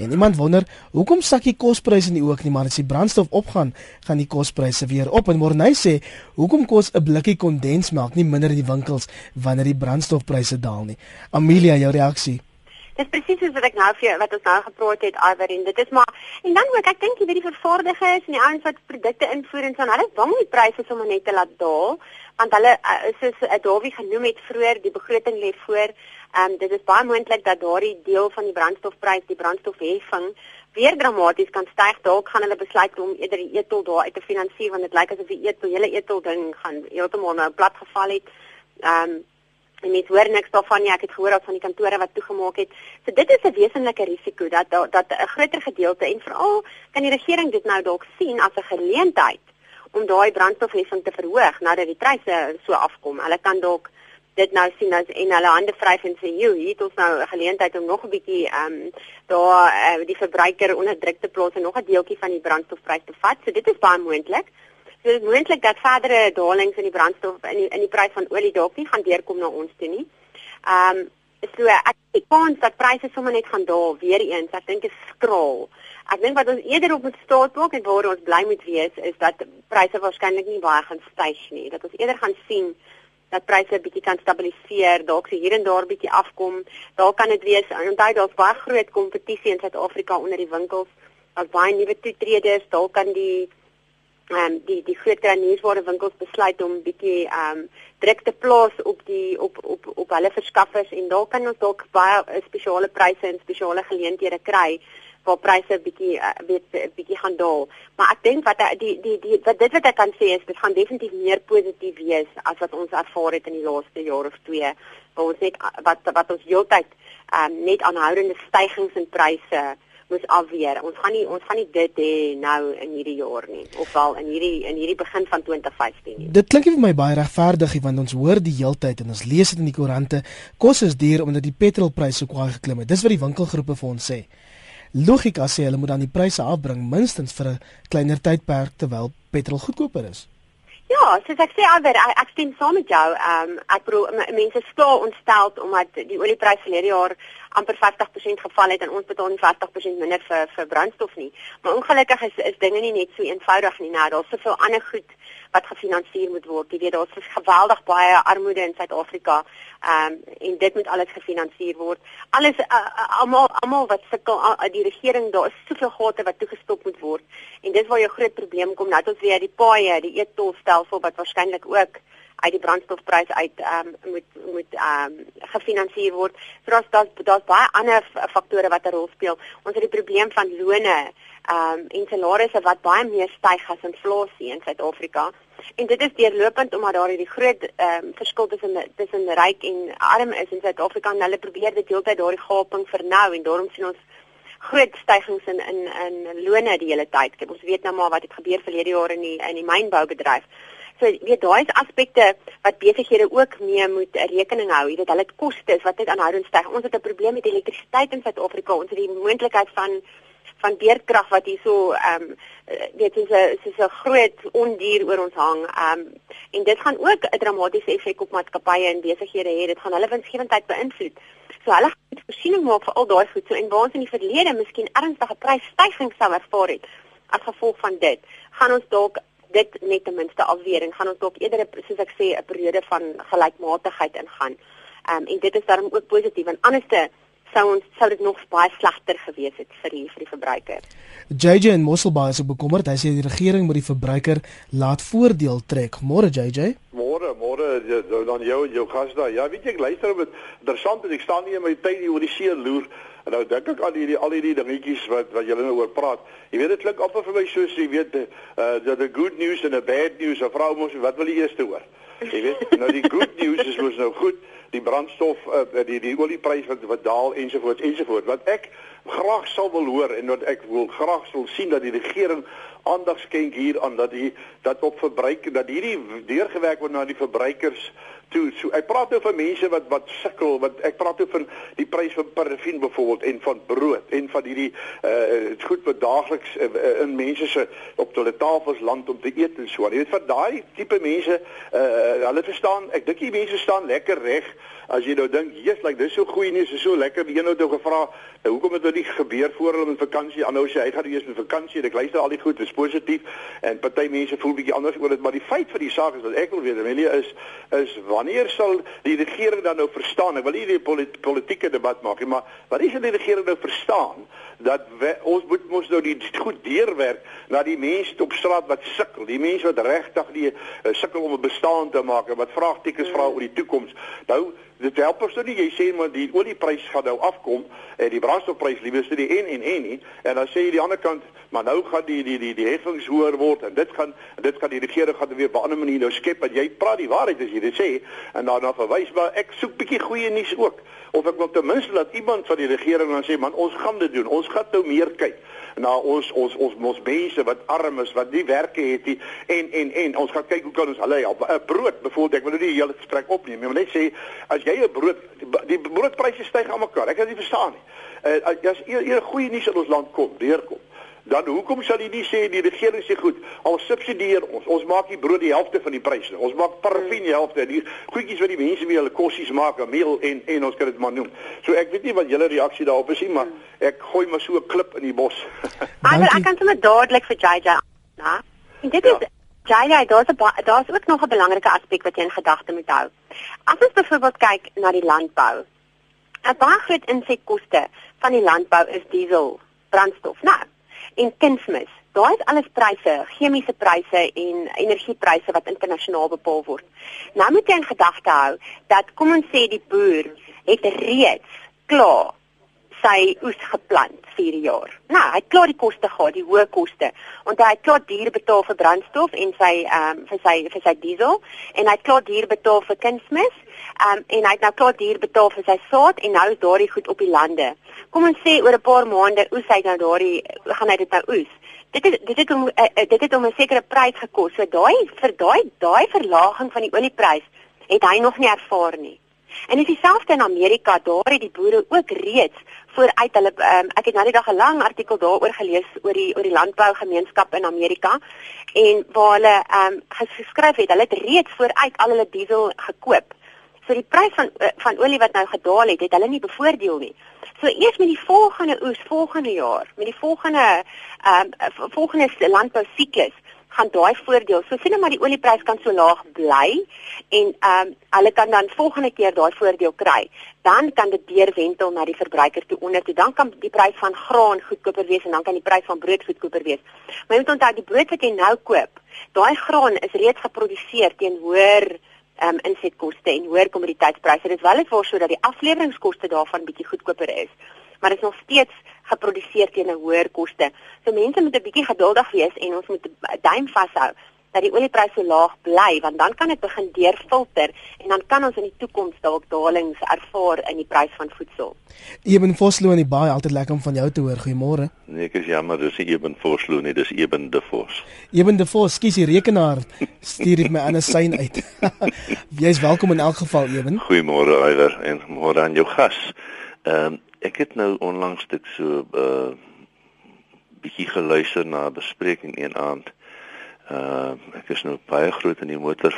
En iemand wonder, hoekom sak die kospryse nie ook nie, maar as die brandstof opgaan, gaan die kospryse weer op. En Morney sê, hoekom kos 'n blikkie kondensmelk nie minder in die winkels wanneer die brandstofpryse daal nie. Amelia, jou reaksie. Dis presies wat ek nou vir wat ons nou gepraat het Iver en dit is maar en dan ook ek dink jy weet die vervaardigers en die ouens wat produkte invoer en so en hulle wang die pryse sommer net te laat daal want hulle uh, soos uh, Dawie genoem het vroeër die begroting lê voor. Ehm um, dit is baie moontlik dat daardie deel van die brandstofprys, die brandstofheffing weer dramaties kan styg. Dalk gaan hulle besluit om eerder die etol daar uit te finansier want dit lyk asof die etol hele etol ding gaan heeltemal nou plat geval het. Ehm um, en mens hoor niks daarvan nie. Ek het gehoor dat van die kantore wat toegemaak het. So dit is 'n wesenlike risiko dat dat 'n groter gedeelte en veral kan die regering dit nou dalk sien as 'n geleentheid om daai brandstofheffing te verhoog nadat die pryse so afkom. Hulle kan dalk dit nou sien as en hulle hande vryf en sê, "Jo, hier het ons nou 'n geleentheid om nog 'n bietjie ehm um, daar uh, die verbruiker onder druk te plaas en nog 'n deeltjie van die brandstofprys te vat." So dit is baie moontlik. So dit is moontlik dat verdere dalings in die brandstof in die in die prys van olie dalk nie gaan deurkom na ons toe nie. Ehm um, so ek ek kans dat pryse sommer net gaan daal weer eens. Ek dink is skraal. Ek dink wat ons eerder op staat maak en waar ons bly moet wees is dat pryse waarskynlik nie baie gaan styg nie. Dat ons eerder gaan sien dat pryse 'n bietjie kan stabiliseer, dalk se hier en daar bietjie afkom. Daar kan dit wees. Onthou daar's baie groot kompetisie in Suid-Afrika onder die winkels. Daar's baie nuwe toetreders. Dalk kan die ehm um, die die groot kruiniersware winkels besluit om bietjie ehm um, druk te plaas op die op op op hulle verskaffers en dalk kan ons dalk baie spesiale pryse en spesiale geleenthede kry waar pryse bietjie uh, weet bietjie gaan daal. Maar ek dink wat die die die wat dit wat ek kan sê is dit gaan definitief meer positief wees as wat ons ervaar het in die laaste jaar of twee. Waar ons net wat wat ons heeltyd um, net aanhoudende stygings in pryse moes afweer. Ons gaan nie ons gaan nie dit hê nou in hierdie jaar nie of wel in hierdie in hierdie begin van 2015 nie. Dit klink vir my baie regverdig want ons hoor die heeltyd en ons lees dit in die koerante. Kos is duur omdat die petrolpryse so kwai geklim het. Dis wat die winkelgroepe vir ons sê. Logika sê hulle moet dan die pryse afbring minstens vir 'n kleiner tydperk terwyl petrol goedkoper is. Ja, soos ek sê alweer, ek, stem saam met jou. Ehm um, ek bedoel mense staan ontstel omdat die oliepryse verlede jaar amper 50% geval het en ons betaal nie 50% minder vir vir brandstof nie. Maar ongelukkig is is dinge nie net so eenvoudig nie. Nou, daar's soveel ander goed wat gefinansier moet word. Jy weet daar's geweldig baie armoede in Suid-Afrika. Ehm um, en dit moet alles gefinansier word. Alles uh, uh, almal almal wat sukkel uh, die regering daar is soveel gate wat toegestop moet word. En dis waar jou groot probleem kom. Nou ons weer die paaie, die eettolstelsel wat waarskynlik ook uit die brandstofprys uit ehm um, moet moet ehm um, gefinansier word. So daar's daar's daar's baie ander faktore wat 'n rol speel. Ons het die probleem van lone um, en salarisse wat baie meer styg as inflasie in Suid-Afrika. En dit is deurlopend omdat daar hierdie groot ehm um, verskil tussen tussen ryk en arm is in Suid-Afrika en hulle probeer dit heeltyd daardie gaping vernou en daarom sien ons groot stygings in in in lone die hele tyd. Kyk, ons weet nou maar wat het gebeur verlede jaar in die in die mynboubedryf. So weet daai is aspekte wat besighede ook mee moet rekening hou. Jy weet hulle kostes wat net aanhoudend styg. Ons het 'n probleem met elektrisiteit in Suid-Afrika. Ons het die moontlikheid van van beerkrag wat hierso ehm um, weet jy so so 'n groot ondier oor ons hang. Ehm um, en dit gaan ook 'n dramatiese effek op maatskappye en besighede hê. Dit gaan hulle winsgewendheid beïnvloed. So hulle moet voorsiening maak vir al daai goed. So en waar ons in die verlede miskien ernstige prysstygings sou ervaar het as gevolg van dit, gaan ons dalk dit net ten minste afweer en gaan ons dalk eerder soos ek sê 'n periode van gelykmatigheid ingaan. Ehm um, en dit is daarom ook positief en anderste sou ons sou dit nog baie slegter gewees het vir die vir die verbruiker. JJ en Mosselbaai is bekommerd. Hy sê die regering moet die verbruiker laat voordeel trek. Môre JJ. Môre, môre dan jou jou gas daar. Ja, weet jy ek luister met interessant en ek staan nie in my tyd hier oor die see loer. En nou dink ek aan hierdie al hierdie dingetjies wat wat julle nou oor praat. Jy weet dit klink amper vir my soos jy weet uh the, the good news and the bad news. 'n Vrou mos wat wil jy eers hoor? Jy weet, nou die good news is mos nou goed die brandstof uh, die die olieprys wat wat daal ensovoorts ensovoorts wat ek graag sal wil hoor en wat ek wil graag sal sien dat die regering aandag skenk hier aan dat die dat op verbruik dat hierdie deurgewerk word na die verbruikers toe so ek praat nou van mense wat wat sukkel wat ek praat nou van die prys van parafin byvoorbeeld en van brood en van hierdie uh goed wat daagliks uh, in mense se op hulle tafels land om te eet en so. Jy weet vir daai tipe mense uh hulle verstaan ek dink die mense staan lekker reg as jy nou dink jy's like dis so goeie nie is so lekker die een het nou gevra nou, hoekom het dit nie gebeur voor hulle met vakansie aanhou sê hy gaan eers met vakansie ek luister al die goed is positief en party mense voel bietjie anders oor dit maar die feit vir die saak is wat ek wil weet Amelia is is wanneer sal die regering dan nou verstaan? Ek wil nie die polit, politieke debat maak nie maar wat is die regering nou verstaan dat we, ons moet mos nou die goed deurwerk na die mense op straat wat sukkel die mense wat regtig die uh, sukkel om 'n bestaan te maak en wat vraagtekens vra oor die toekoms? Nou dit help ons nou nie jy sê maar die olieprys gaan nou afkom en die brandstofprys liewe dit die en en en nie en dan sê jy die ander kant maar nou gaan die die die die heffings hoër word en dit gaan dit gaan die regering gaan weer op 'n ander manier nou skep want jy praat die waarheid as jy dit sê en daarna verwys maar ek soek bietjie goeie nuus ook of ek wil ten minste dat iemand van die regering dan sê man ons gaan dit doen ons gaan nou meer kyk na ons ons ons ons mense wat arm is, wat nie werke het nie en en en ons gaan kyk hoe kan ons hulle help. 'n Brood byvoorbeeld, ek wil nou nie die hele gesprek opneem maar net sê as jy 'n brood die broodpryse styg aan mekaar. Ek kan dit nie verstaan nie. Uh, as eers goeie nuus in ons land kom, deurkom dan hoekom sal jy nie sê die regering sê goed, al subsidieer ons, ons maak die brood die helfte van die prys. Ons maak parafin die helfte. Die goedjies wat die mense mee hulle kossies maak, meel en en ons kan dit maar noem. So ek weet nie wat julle reaksie daarop is nie, maar ek gooi maar so 'n klip in die bos. Maar ek kan sommer dadelik vir JJ, né? En dit is ja. JJ, daar's 'n daar's ook nog 'n belangrike aspek wat jy in gedagte moet hou. As ons byvoorbeeld kyk na die landbou, 'n baie groot insetkoste van die landbou is diesel, brandstof. Nou, en kunsmis. Daar is alles pryse, chemiese pryse en energiepryse wat internasionaal bepaal word. Nou moet jy in gedagte hou dat kom ons sê die boer het reeds klaar sy oes geplant vir die jaar. Nou, hy het klaar die koste gehad, die hoë koste. Want hy het klaar duur betaal vir brandstof en sy ehm um, vir sy vir sy diesel en hy het klaar duur betaal vir kunsmis. Ehm um, en hy het nou klaar duur betaal vir sy saad en nou is daardie goed op die lande. Kom ons sê oor 'n paar maande oes hy nou daardie gaan hy dit nou oes. Dit is dit het om uh, dit het om 'n sekere prys gekos. So daai vir daai daai verlaging van die olieprys het hy nog nie ervaar nie. En dit is dieselfde in Amerika, daar het die boere ook reeds vooruit hulle um, ek het nou die dag 'n lang artikel daaroor gelees oor die oor die landbougemeenskap in Amerika en waar hulle ehm um, geskryf het hulle het reeds vooruit al hulle diesel gekoop. So die prys van eh, van olie wat nou gedaal het, het hulle nie bevoordeel nie. So eers met die volgende oes volgende jaar, met die volgende ehm um, volgende landbou siklus gaan daai voordeel. So sien net maar die olieprys kan so laag bly en ehm um, hulle kan dan volgende keer daai voordeel kry. Dan kan dit deurwentel na die verbruiker toe onder toe. Dan kan die prys van graan goedkoper wees en dan kan die prys van brood goedkoper wees. Maar jy moet onthou die brood wat jy nou koop, daai graan is reeds geproduseer teen hoër ehm um, insetkoste en hoër kommoditeitspryse. Dit is wel net voorsou dat die afleweringskoste daarvan bietjie goedkoper is. Maar dit is nog steeds geproduseer teen 'n hoër koste. So mense moet 'n bietjie geduldig wees en ons moet 'n duim vashou dat die oliepryse so laag bly want dan kan dit begin deurfilter en dan kan ons in die toekoms dalk dalings ervaar in die prys van voedsel. Eben Vosloo in die baie altyd lekker om van jou te hoor. Goeiemôre. Nee, ek is jammer, dis nie Eben Vosloo nie, dis Eben de Vos. Eben de Vos, skus die rekenaar stuur dit my ander sein uit. Jy's welkom in elk geval, Eben. Goeiemôre Iwer en môre aan jou gas. Ehm um, ek het nou onlangs dit so 'n uh, bietjie geluister na 'n bespreking een aand. Uh ek is nou baie groot in die motor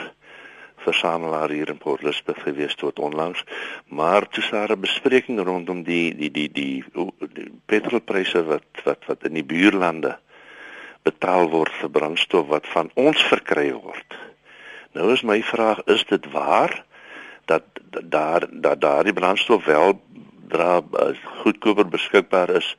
versamelaar hier in Port Elizabeth gewees tot onlangs, maar toe sar 'n bespreking rondom die die die die, die petrolpryse wat wat wat in die buurlande betaal word vir brandstof wat van ons verkry word. Nou is my vraag, is dit waar dat daar dat daardie brandstof wel dra as goedkoper beskikbaar is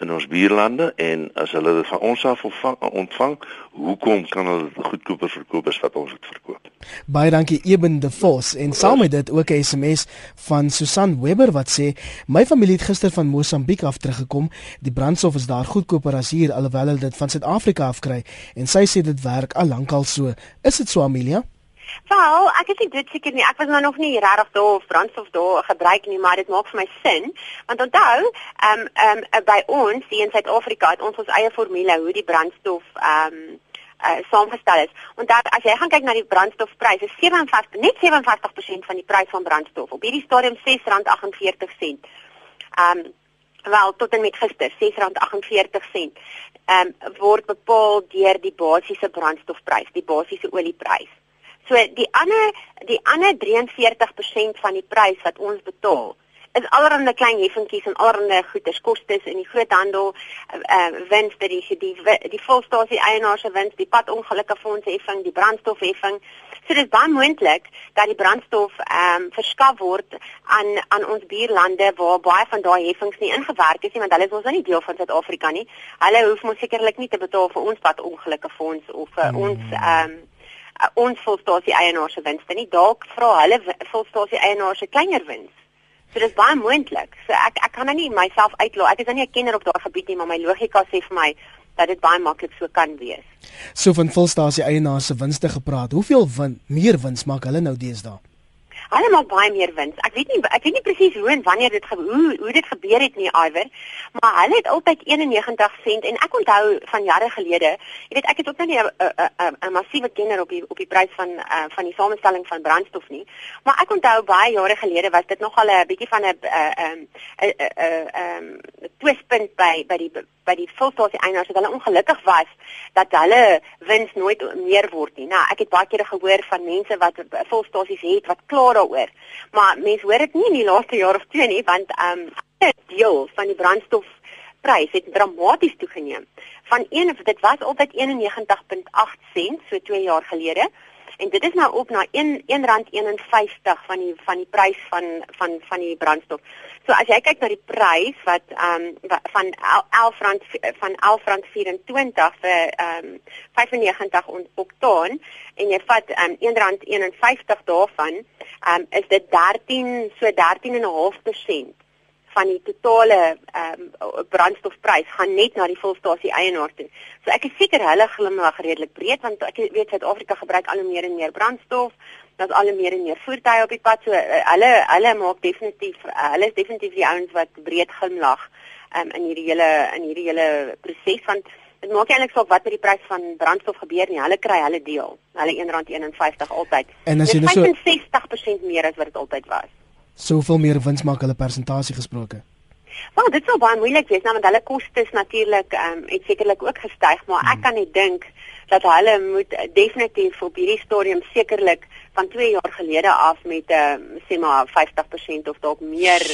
in ons buurlande en as hulle dit van ons af ontvang, ontvang hoekom kan hulle goedkoper verkoop as wat ons dit verkoop? Baie dankie Eben de Vos. En saam met dit ook 'n SMS van Susan Webber wat sê my familie het gister van Mosambiek af teruggekom. Die brandstof is daar goedkoper as hier alhoewel hulle dit van Suid-Afrika af kry. En sy sê dit werk al lankal so. Is dit so Amelia Wel, ek is nie dit seker nie. Ek was nou nog nie regtig daar of brandstof daar gebruik nie, maar dit maak vir my sin. Want onthou, ehm um, ehm um, by ons hier in Suid-Afrika het ons ons eie formule hoe die brandstof ehm um, uh saamgestel is. Onthou as jy gaan kyk na die brandstofpryse, 57 net 57% van die prys van brandstof op hierdie stadium R6.48. Ehm um, wel tot en met gister R6.48 ehm um, word bepaal deur die basiese brandstofprys, die basiese olieprys. So die ander die ander 43% van die prys wat ons betaal is allerlei klein heffingkies en allerlei goederes kostes in die groothandel uh, uh wins dat die die die volstasie eienaars se wins die padongelukke fonds heffing die brandstofheffing so dis baie moontlik dat die brandstof ehm um, verskaf word aan aan ons buurlande waar baie van daai heffings nie ingewerk is nie want hulle is ons nou nie deel van Suid-Afrika nie hulle hoef mos sekerlik nie te betaal vir ons padongelukke fonds of vir mm. ons ehm um, uh, ons volstasie eienaars se winste nie. Dalk vra hulle volstasie eienaars se kleiner wins. So dis baie moontlik. So ek ek kan nou nie myself uitlaat. Ek is nou nie 'n kenner op daai gebied nie maar my logika sê vir my dat dit baie maklik so kan wees. So van volstasie eienaars se winste gepraat hoeveel win meer wins maak hulle nou deesdae Hulle maak baie meer wins. Ek weet nie ek weet nie presies hoe en wanneer dit hoe hoe dit gebeur het nie, Iwer, maar hulle het altyd 91 sent en ek onthou van jare gelede, jy weet ek het ook nou nie 'n massiewe kenner op die op die prys van uh, van die samestelling van brandstof nie, maar ek onthou baie jare gelede was dit nogal 'n bietjie van 'n 'n 'n 'n twistpunt by by die by die volstasie eienaars dat hulle ongelukkig was dat hulle wins nooit meer word nie. Nou, ek het baie kere gehoor van mense wat volstasies het wat klaar daaroor. Maar mense hoor dit nie in die laaste jaar of twee nie want ehm um, deel van die brandstofprys het dramaties toegeneem. Van 1 dit was altyd 91.8 sent so 2 jaar gelede en dit is nou op na 1 R1.51 van die van die prys van van van die brandstof. So as jy kyk na die prys wat ehm um, van R11 van R11.24 vir ehm um, 95 oktaan en jy vat ehm um, R1.51 daarvan, ehm um, is dit 13 so 13.5% van die totale ehm um, brandstofprys gaan net na die volstasie eienaar toe. So ek is seker hulle glimlag redelik breed want ek weet Suid-Afrika gebruik al hoe meer en meer brandstof. Daar's al meer en meer voertuie op die pad. So uh, hulle hulle maak definitief uh, hulle is definitief die ouens wat breed glimlag um, in hierdie hele in hierdie hele proses want dit maak eintlik saak wat met die prys van brandstof gebeur nie. Hulle kry hulle deel. Hulle R1.51 altyd. En as jy nou so 65% meer as wat dit altyd was soveel meer wins maak hulle persentasie gesproke. Wel, dit sou baie moeilik wees nou want hulle kostes natuurlik ehm um, het sekerlik ook gestyg, maar hmm. ek kan net dink dat hulle moet definitief op hierdie stadium sekerlik van 2 jaar gelede af met 'n uh, ehm, sê maar 50% of dalk meer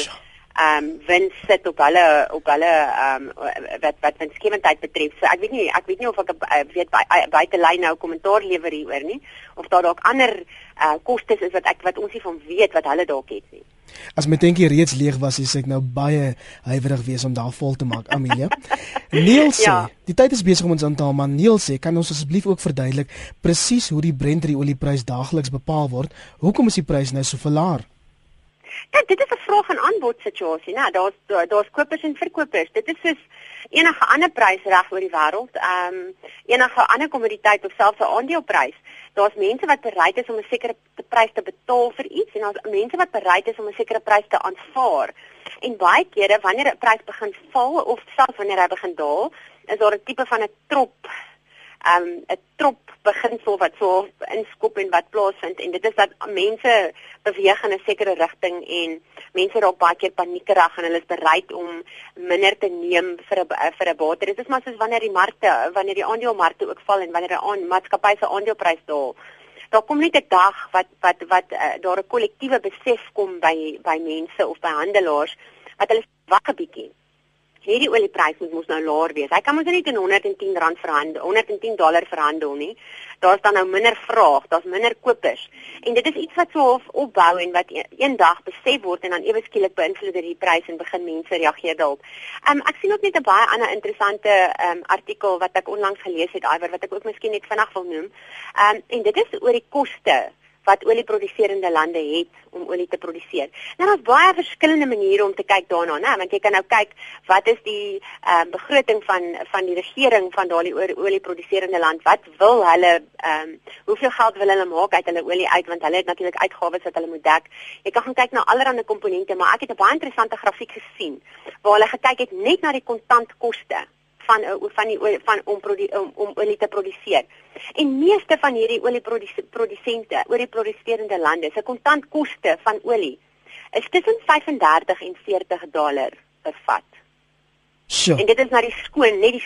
ehm um, wins sit op hulle op hulle ehm um, wat wat winsgewendheid betref. So ek weet nie ek weet nie of ek uh, weet buite lyn nou kommentaar lewer hieroor nie of daar dalk ander uh, kostes is wat ek wat ons nie van weet wat hulle dalk het nie. As my denkie reeds leeg was, is ek nou baie huiwerig wees om daar vol te maak, Amelia. Niels sê, ja. die tyd is besig om ons aan te haal, maar Niels sê, kan ons asseblief ook verduidelik presies hoe die Brent olieprys daagliks bepaal word? Hoekom is die prys nou so verlaag? Ja, dit is 'n vraag en aanbod situasie, né? Daar's daar's kopers en verkopers. Dit is soos enige ander prys reg oor die wêreld. Ehm um, enige ander kommoditeit of selfs 'n aandeleprys. Daar's mense wat bereid is om 'n sekere prys te betaal vir iets en daar's mense wat bereid is om 'n sekere prys te aanvaar. En baie kere wanneer 'n prys begin val of selfs wanneer hy begin daal, is daar 'n tipe van 'n trop um 'n trop beginsel wat so inskop en wat plaasvind en dit is dat mense beweeg in 'n sekere rigting en mense raak baie keer paniekerig en hulle is bereid om minder te neem vir 'n vir 'n bater. Dit is maar soos wanneer die markte, wanneer die aandelemarkte ook val en wanneer 'n aan maatskappy se aandeleprys daal. Daar kom net 'n dag wat wat wat uh, daar 'n kollektiewe besef kom by by mense of by handelaars wat hulle wag 'n bietjie hierdie olieprys moet mos nou laer wees. Hy kan mos nie teen 110 rand verhandel, 110 dollar verhandel nie. Daar's dan nou minder vraag, daar's minder kopers. En dit is iets wat so opbou en wat eendag besef word en dan ewe skielik beïnvloed deur die prys en begin mense reageer daarop. Um, ek sien ook net 'n baie ander interessante um, artikel wat ek onlangs gelees het, Iwer, wat ek ook miskien net vinnig wil noem. Um, en dit is oor die koste wat olieproduserende lande het om olie te produseer. Nou daar's baie verskillende maniere om te kyk daarna, né? Want jy kan nou kyk wat is die ehm uh, begroting van van die regering van daardie olieproduserende land? Wat wil hulle ehm um, hoeveel geld wil hulle maak uit hulle olie uit want hulle het natuurlik uitgawes wat hulle moet dek. Jy kan gaan kyk na allerlei komponente, maar ek het 'n baie interessante grafiek gesien waar hulle gekyk het net na die kontantkoste van eh, van die van om om, om olie te produseer. En meeste van hierdie olieprodusente, olieproduserende lande se kontantkoste van olie is tussen 35 en 40 dollar per vat. So. En dit is na die skoon, net die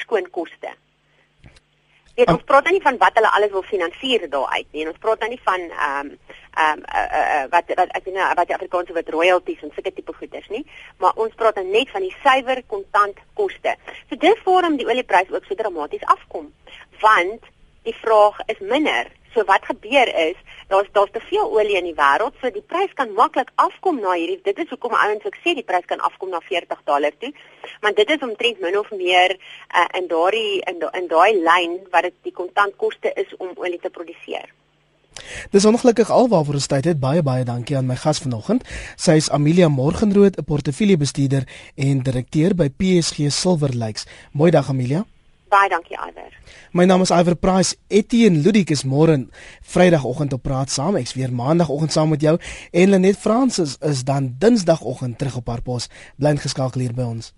Dit ons praat nie van wat hulle alles wil finansier daar uit nie. Ons praat nie van ehm um, ehm um, uh, uh, uh, wat wat ek weet nou wat die Afrikaanse wat royalties en sulke tipe goederes nie, maar ons praat net van die suiwer kontant koste. So dit vorm die olieprys ook so dramaties afkom, want die vraag is minder. So wat gebeur is, daar's daar's te veel olie in die wêreld, so die prys kan maklik afkom na hierdie dit is hoekom ouens ook sê die prys kan afkom na 40 dollar toe. Want dit is omtrent min of meer uh, in daardie in in daai lyn wat dit die kontantkoste is om olie te produseer. Dis ongelukkig alwaarvoor ons tyd het. Baie baie dankie aan my gas vanoggend. Sy is Amelia Morgenrood, 'n portefeuljebestuurder en direkteur by PSG Silver Lakes. Mooi dag Amelia. Baie dankie Iver. My naam is Iver Price. Etienne Ludik is môre Vrydagoggend op praat saam. Ek's weer Maandagoggend saam met jou en Lenet Fransis is dan Dinsdagoggend terug op haar pos. Bly geskakel hier by ons.